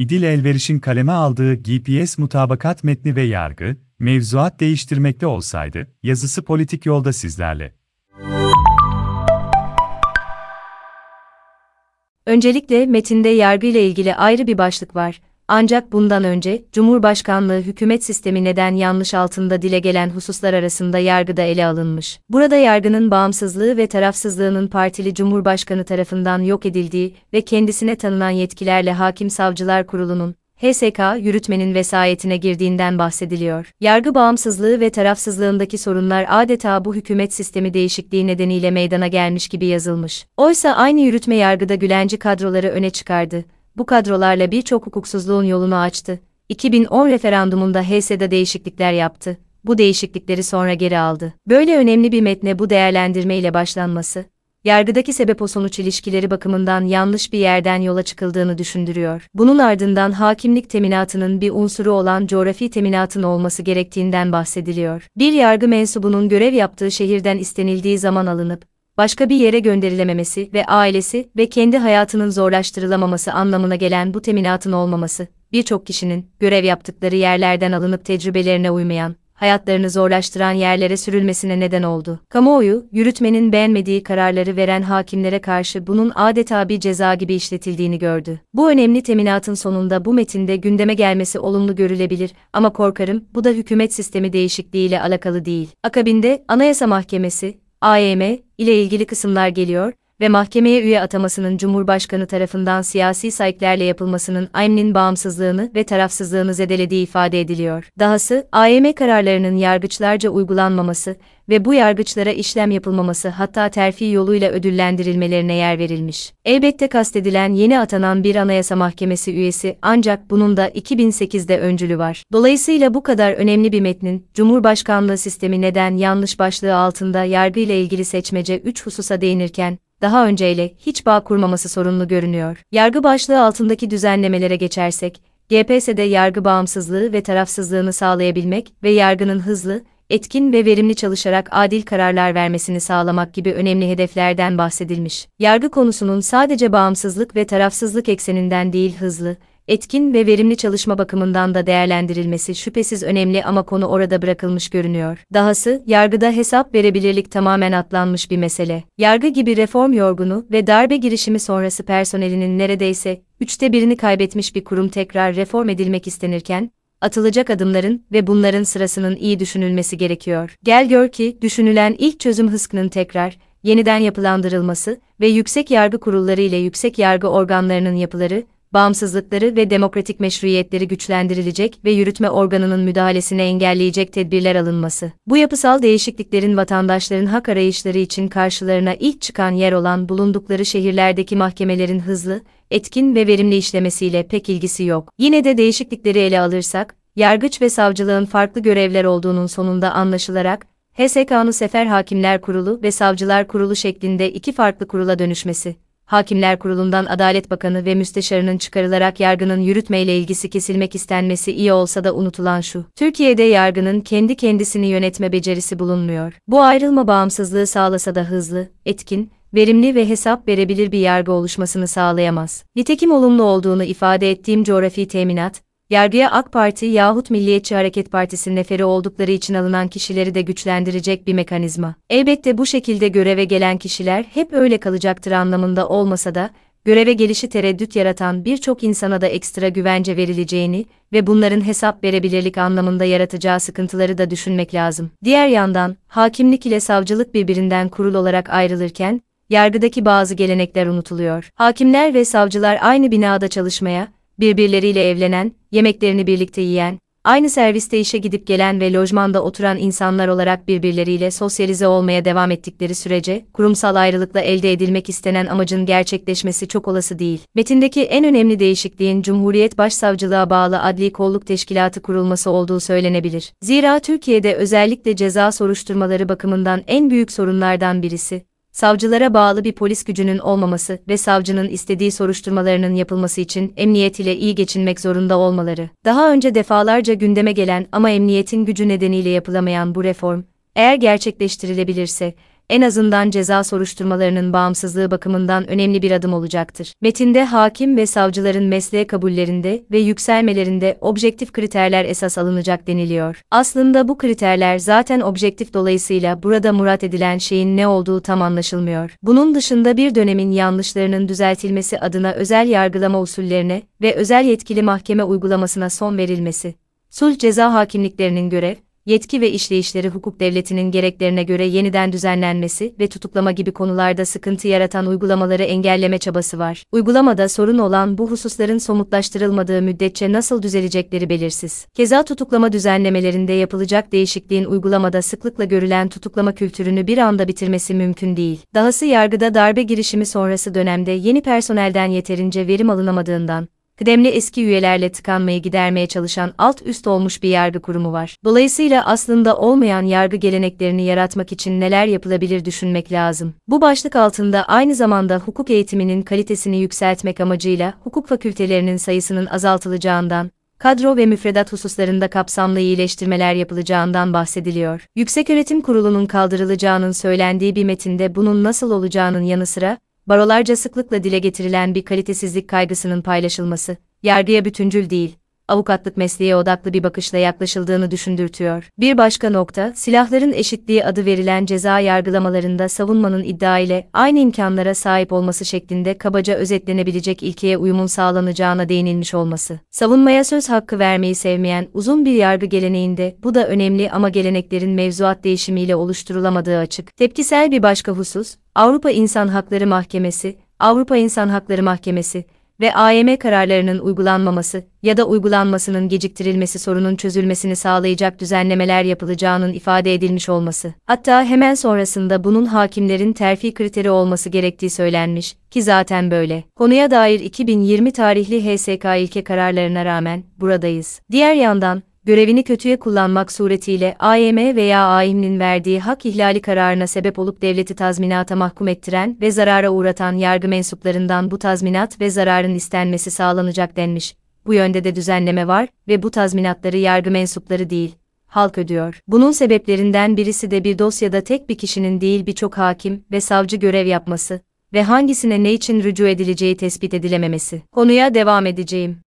İdil Elveriş'in kaleme aldığı GPS mutabakat metni ve yargı, mevzuat değiştirmekte olsaydı, yazısı politik yolda sizlerle. Öncelikle metinde yargı ile ilgili ayrı bir başlık var. Ancak bundan önce, Cumhurbaşkanlığı hükümet sistemi neden yanlış altında dile gelen hususlar arasında yargıda ele alınmış. Burada yargının bağımsızlığı ve tarafsızlığının partili Cumhurbaşkanı tarafından yok edildiği ve kendisine tanınan yetkilerle Hakim Savcılar Kurulu'nun, HSK yürütmenin vesayetine girdiğinden bahsediliyor. Yargı bağımsızlığı ve tarafsızlığındaki sorunlar adeta bu hükümet sistemi değişikliği nedeniyle meydana gelmiş gibi yazılmış. Oysa aynı yürütme yargıda Gülenci kadroları öne çıkardı bu kadrolarla birçok hukuksuzluğun yolunu açtı. 2010 referandumunda HS'de değişiklikler yaptı. Bu değişiklikleri sonra geri aldı. Böyle önemli bir metne bu değerlendirme ile başlanması, yargıdaki sebep o sonuç ilişkileri bakımından yanlış bir yerden yola çıkıldığını düşündürüyor. Bunun ardından hakimlik teminatının bir unsuru olan coğrafi teminatın olması gerektiğinden bahsediliyor. Bir yargı mensubunun görev yaptığı şehirden istenildiği zaman alınıp, başka bir yere gönderilememesi ve ailesi ve kendi hayatının zorlaştırılamaması anlamına gelen bu teminatın olmaması, birçok kişinin görev yaptıkları yerlerden alınıp tecrübelerine uymayan, hayatlarını zorlaştıran yerlere sürülmesine neden oldu. Kamuoyu, yürütmenin beğenmediği kararları veren hakimlere karşı bunun adeta bir ceza gibi işletildiğini gördü. Bu önemli teminatın sonunda bu metinde gündeme gelmesi olumlu görülebilir ama korkarım bu da hükümet sistemi değişikliğiyle alakalı değil. Akabinde Anayasa Mahkemesi, AYM ile ilgili kısımlar geliyor ve mahkemeye üye atamasının Cumhurbaşkanı tarafından siyasi sayıklarla yapılmasının AYM'nin bağımsızlığını ve tarafsızlığını zedelediği ifade ediliyor. Dahası, AYM kararlarının yargıçlarca uygulanmaması ve bu yargıçlara işlem yapılmaması hatta terfi yoluyla ödüllendirilmelerine yer verilmiş. Elbette kastedilen yeni atanan bir anayasa mahkemesi üyesi ancak bunun da 2008'de öncülü var. Dolayısıyla bu kadar önemli bir metnin, Cumhurbaşkanlığı sistemi neden yanlış başlığı altında yargı ile ilgili seçmece 3 hususa değinirken, daha önceyle hiç bağ kurmaması sorunlu görünüyor. Yargı başlığı altındaki düzenlemelere geçersek, GPS'de yargı bağımsızlığı ve tarafsızlığını sağlayabilmek ve yargının hızlı, etkin ve verimli çalışarak adil kararlar vermesini sağlamak gibi önemli hedeflerden bahsedilmiş. Yargı konusunun sadece bağımsızlık ve tarafsızlık ekseninden değil hızlı, etkin ve verimli çalışma bakımından da değerlendirilmesi şüphesiz önemli ama konu orada bırakılmış görünüyor. Dahası, yargıda hesap verebilirlik tamamen atlanmış bir mesele. Yargı gibi reform yorgunu ve darbe girişimi sonrası personelinin neredeyse üçte birini kaybetmiş bir kurum tekrar reform edilmek istenirken, atılacak adımların ve bunların sırasının iyi düşünülmesi gerekiyor. Gel gör ki, düşünülen ilk çözüm hıskının tekrar, yeniden yapılandırılması ve yüksek yargı kurulları ile yüksek yargı organlarının yapıları, bağımsızlıkları ve demokratik meşruiyetleri güçlendirilecek ve yürütme organının müdahalesine engelleyecek tedbirler alınması. Bu yapısal değişikliklerin vatandaşların hak arayışları için karşılarına ilk çıkan yer olan bulundukları şehirlerdeki mahkemelerin hızlı, etkin ve verimli işlemesiyle pek ilgisi yok. Yine de değişiklikleri ele alırsak, yargıç ve savcılığın farklı görevler olduğunun sonunda anlaşılarak, HSK'nın Sefer Hakimler Kurulu ve Savcılar Kurulu şeklinde iki farklı kurula dönüşmesi, Hakimler Kurulu'ndan Adalet Bakanı ve Müsteşarının çıkarılarak yargının yürütmeyle ilgisi kesilmek istenmesi iyi olsa da unutulan şu. Türkiye'de yargının kendi kendisini yönetme becerisi bulunmuyor. Bu ayrılma bağımsızlığı sağlasa da hızlı, etkin, verimli ve hesap verebilir bir yargı oluşmasını sağlayamaz. Nitekim olumlu olduğunu ifade ettiğim coğrafi teminat, yargıya AK Parti yahut Milliyetçi Hareket Partisi neferi oldukları için alınan kişileri de güçlendirecek bir mekanizma. Elbette bu şekilde göreve gelen kişiler hep öyle kalacaktır anlamında olmasa da, göreve gelişi tereddüt yaratan birçok insana da ekstra güvence verileceğini ve bunların hesap verebilirlik anlamında yaratacağı sıkıntıları da düşünmek lazım. Diğer yandan, hakimlik ile savcılık birbirinden kurul olarak ayrılırken, yargıdaki bazı gelenekler unutuluyor. Hakimler ve savcılar aynı binada çalışmaya, birbirleriyle evlenen, yemeklerini birlikte yiyen, aynı serviste işe gidip gelen ve lojmanda oturan insanlar olarak birbirleriyle sosyalize olmaya devam ettikleri sürece, kurumsal ayrılıkla elde edilmek istenen amacın gerçekleşmesi çok olası değil. Metindeki en önemli değişikliğin Cumhuriyet Başsavcılığa bağlı Adli Kolluk Teşkilatı kurulması olduğu söylenebilir. Zira Türkiye'de özellikle ceza soruşturmaları bakımından en büyük sorunlardan birisi, savcılara bağlı bir polis gücünün olmaması ve savcının istediği soruşturmalarının yapılması için emniyet ile iyi geçinmek zorunda olmaları. Daha önce defalarca gündeme gelen ama emniyetin gücü nedeniyle yapılamayan bu reform, eğer gerçekleştirilebilirse, en azından ceza soruşturmalarının bağımsızlığı bakımından önemli bir adım olacaktır. Metinde hakim ve savcıların mesleğe kabullerinde ve yükselmelerinde objektif kriterler esas alınacak deniliyor. Aslında bu kriterler zaten objektif dolayısıyla burada murat edilen şeyin ne olduğu tam anlaşılmıyor. Bunun dışında bir dönemin yanlışlarının düzeltilmesi adına özel yargılama usullerine ve özel yetkili mahkeme uygulamasına son verilmesi, sulh ceza hakimliklerinin görev, yetki ve işleyişleri hukuk devletinin gereklerine göre yeniden düzenlenmesi ve tutuklama gibi konularda sıkıntı yaratan uygulamaları engelleme çabası var. Uygulamada sorun olan bu hususların somutlaştırılmadığı müddetçe nasıl düzelecekleri belirsiz. Keza tutuklama düzenlemelerinde yapılacak değişikliğin uygulamada sıklıkla görülen tutuklama kültürünü bir anda bitirmesi mümkün değil. Dahası yargıda darbe girişimi sonrası dönemde yeni personelden yeterince verim alınamadığından, kıdemli eski üyelerle tıkanmayı gidermeye çalışan alt üst olmuş bir yargı kurumu var. Dolayısıyla aslında olmayan yargı geleneklerini yaratmak için neler yapılabilir düşünmek lazım. Bu başlık altında aynı zamanda hukuk eğitiminin kalitesini yükseltmek amacıyla hukuk fakültelerinin sayısının azaltılacağından, kadro ve müfredat hususlarında kapsamlı iyileştirmeler yapılacağından bahsediliyor. Yükseköğretim Kurulu'nun kaldırılacağının söylendiği bir metinde bunun nasıl olacağının yanı sıra, barolarca sıklıkla dile getirilen bir kalitesizlik kaygısının paylaşılması, yargıya bütüncül değil, avukatlık mesleğe odaklı bir bakışla yaklaşıldığını düşündürtüyor. Bir başka nokta, silahların eşitliği adı verilen ceza yargılamalarında savunmanın iddia ile aynı imkanlara sahip olması şeklinde kabaca özetlenebilecek ilkeye uyumun sağlanacağına değinilmiş olması. Savunmaya söz hakkı vermeyi sevmeyen uzun bir yargı geleneğinde bu da önemli ama geleneklerin mevzuat değişimiyle oluşturulamadığı açık. Tepkisel bir başka husus, Avrupa İnsan Hakları Mahkemesi, Avrupa İnsan Hakları Mahkemesi, ve AYM kararlarının uygulanmaması ya da uygulanmasının geciktirilmesi sorunun çözülmesini sağlayacak düzenlemeler yapılacağının ifade edilmiş olması. Hatta hemen sonrasında bunun hakimlerin terfi kriteri olması gerektiği söylenmiş ki zaten böyle. Konuya dair 2020 tarihli HSK ilke kararlarına rağmen buradayız. Diğer yandan görevini kötüye kullanmak suretiyle AYM veya AİM'nin verdiği hak ihlali kararına sebep olup devleti tazminata mahkum ettiren ve zarara uğratan yargı mensuplarından bu tazminat ve zararın istenmesi sağlanacak denmiş. Bu yönde de düzenleme var ve bu tazminatları yargı mensupları değil, halk ödüyor. Bunun sebeplerinden birisi de bir dosyada tek bir kişinin değil birçok hakim ve savcı görev yapması ve hangisine ne için rücu edileceği tespit edilememesi. Konuya devam edeceğim.